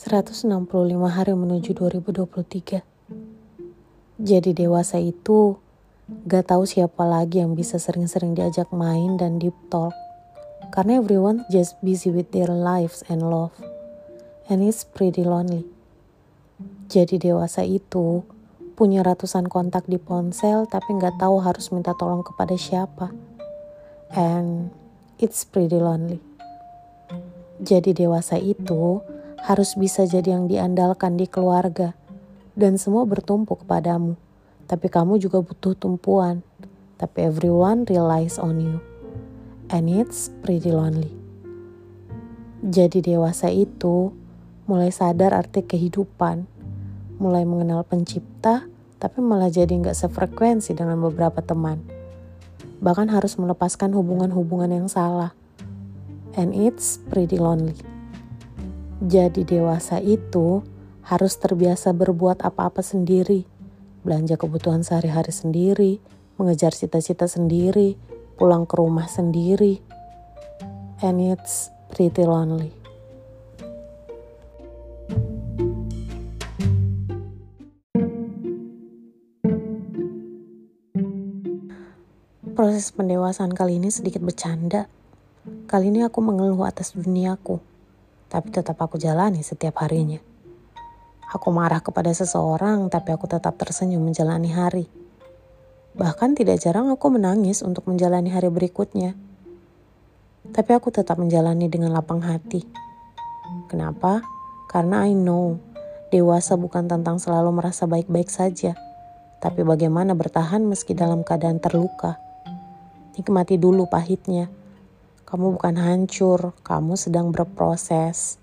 165 hari menuju 2023. Jadi dewasa itu gak tahu siapa lagi yang bisa sering-sering diajak main dan deep talk. Karena everyone just busy with their lives and love. And it's pretty lonely. Jadi dewasa itu punya ratusan kontak di ponsel tapi gak tahu harus minta tolong kepada siapa. And it's pretty lonely. Jadi dewasa itu harus bisa jadi yang diandalkan di keluarga, dan semua bertumpu kepadamu. Tapi kamu juga butuh tumpuan, tapi everyone relies on you. And it's pretty lonely. Jadi dewasa itu mulai sadar arti kehidupan, mulai mengenal pencipta, tapi malah jadi nggak sefrekuensi dengan beberapa teman. Bahkan harus melepaskan hubungan-hubungan yang salah. And it's pretty lonely. Jadi dewasa itu harus terbiasa berbuat apa-apa sendiri, belanja kebutuhan sehari-hari sendiri, mengejar cita-cita sendiri, pulang ke rumah sendiri. And it's pretty lonely. Proses pendewasaan kali ini sedikit bercanda. Kali ini aku mengeluh atas duniaku tapi tetap aku jalani setiap harinya. Aku marah kepada seseorang, tapi aku tetap tersenyum menjalani hari. Bahkan tidak jarang aku menangis untuk menjalani hari berikutnya. Tapi aku tetap menjalani dengan lapang hati. Kenapa? Karena I know, dewasa bukan tentang selalu merasa baik-baik saja, tapi bagaimana bertahan meski dalam keadaan terluka. Nikmati dulu pahitnya, kamu bukan hancur, kamu sedang berproses.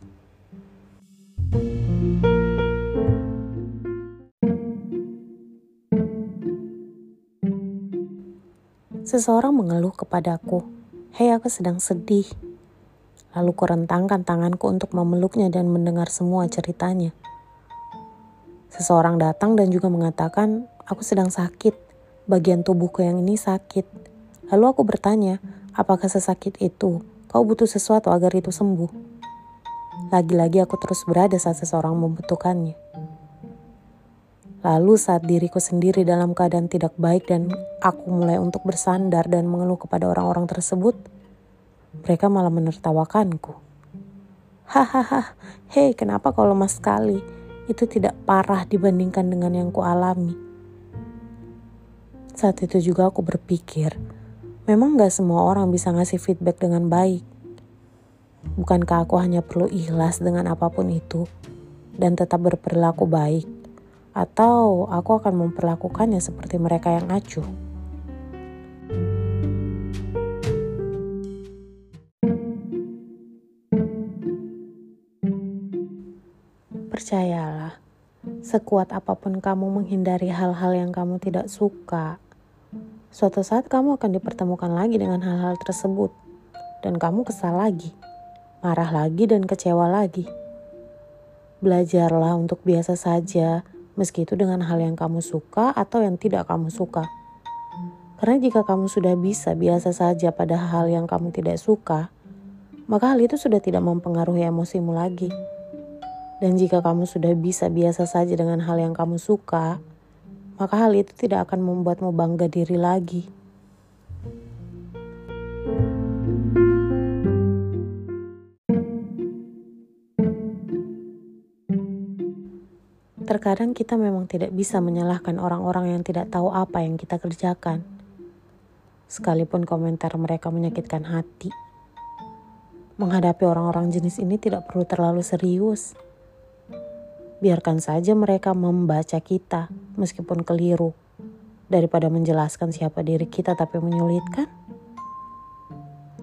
Seseorang mengeluh kepadaku, "Hei, aku sedang sedih." Lalu kurentangkan tanganku untuk memeluknya dan mendengar semua ceritanya. Seseorang datang dan juga mengatakan, "Aku sedang sakit. Bagian tubuhku yang ini sakit." Lalu aku bertanya, Apakah sesakit itu kau butuh sesuatu agar itu sembuh? Lagi-lagi aku terus berada saat seseorang membutuhkannya. Lalu saat diriku sendiri dalam keadaan tidak baik dan aku mulai untuk bersandar dan mengeluh kepada orang-orang tersebut, mereka malah menertawakanku. Hahaha, hei kenapa kau lemah sekali? Itu tidak parah dibandingkan dengan yang kualami. Saat itu juga aku berpikir, Memang gak semua orang bisa ngasih feedback dengan baik. Bukankah aku hanya perlu ikhlas dengan apa pun itu dan tetap berperilaku baik? Atau aku akan memperlakukannya seperti mereka yang acuh? Percayalah, sekuat apa pun kamu menghindari hal-hal yang kamu tidak suka, Suatu saat kamu akan dipertemukan lagi dengan hal-hal tersebut, dan kamu kesal lagi, marah lagi, dan kecewa lagi. Belajarlah untuk biasa saja, meski itu dengan hal yang kamu suka atau yang tidak kamu suka. Karena jika kamu sudah bisa biasa saja pada hal yang kamu tidak suka, maka hal itu sudah tidak mempengaruhi emosimu lagi. Dan jika kamu sudah bisa biasa saja dengan hal yang kamu suka, maka hal itu tidak akan membuatmu bangga diri lagi. Terkadang kita memang tidak bisa menyalahkan orang-orang yang tidak tahu apa yang kita kerjakan. Sekalipun komentar mereka menyakitkan hati. Menghadapi orang-orang jenis ini tidak perlu terlalu serius biarkan saja mereka membaca kita meskipun keliru daripada menjelaskan siapa diri kita tapi menyulitkan.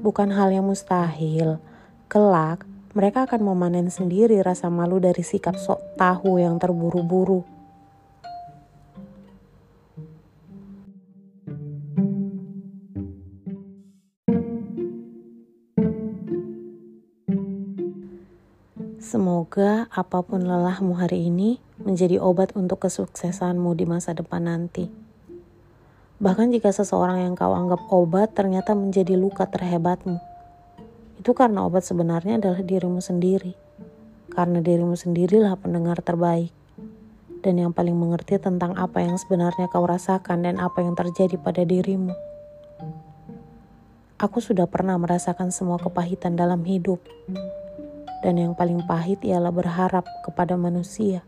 Bukan hal yang mustahil. Kelak, mereka akan memanen sendiri rasa malu dari sikap sok tahu yang terburu-buru. Semoga apa pun lelahmu hari ini menjadi obat untuk kesuksesanmu di masa depan nanti. Bahkan jika seseorang yang kau anggap obat ternyata menjadi luka terhebatmu, itu karena obat sebenarnya adalah dirimu sendiri. Karena dirimu sendirilah pendengar terbaik dan yang paling mengerti tentang apa yang sebenarnya kau rasakan dan apa yang terjadi pada dirimu. Aku sudah pernah merasakan semua kepahitan dalam hidup, dan yang paling pahit ialah berharap kepada manusia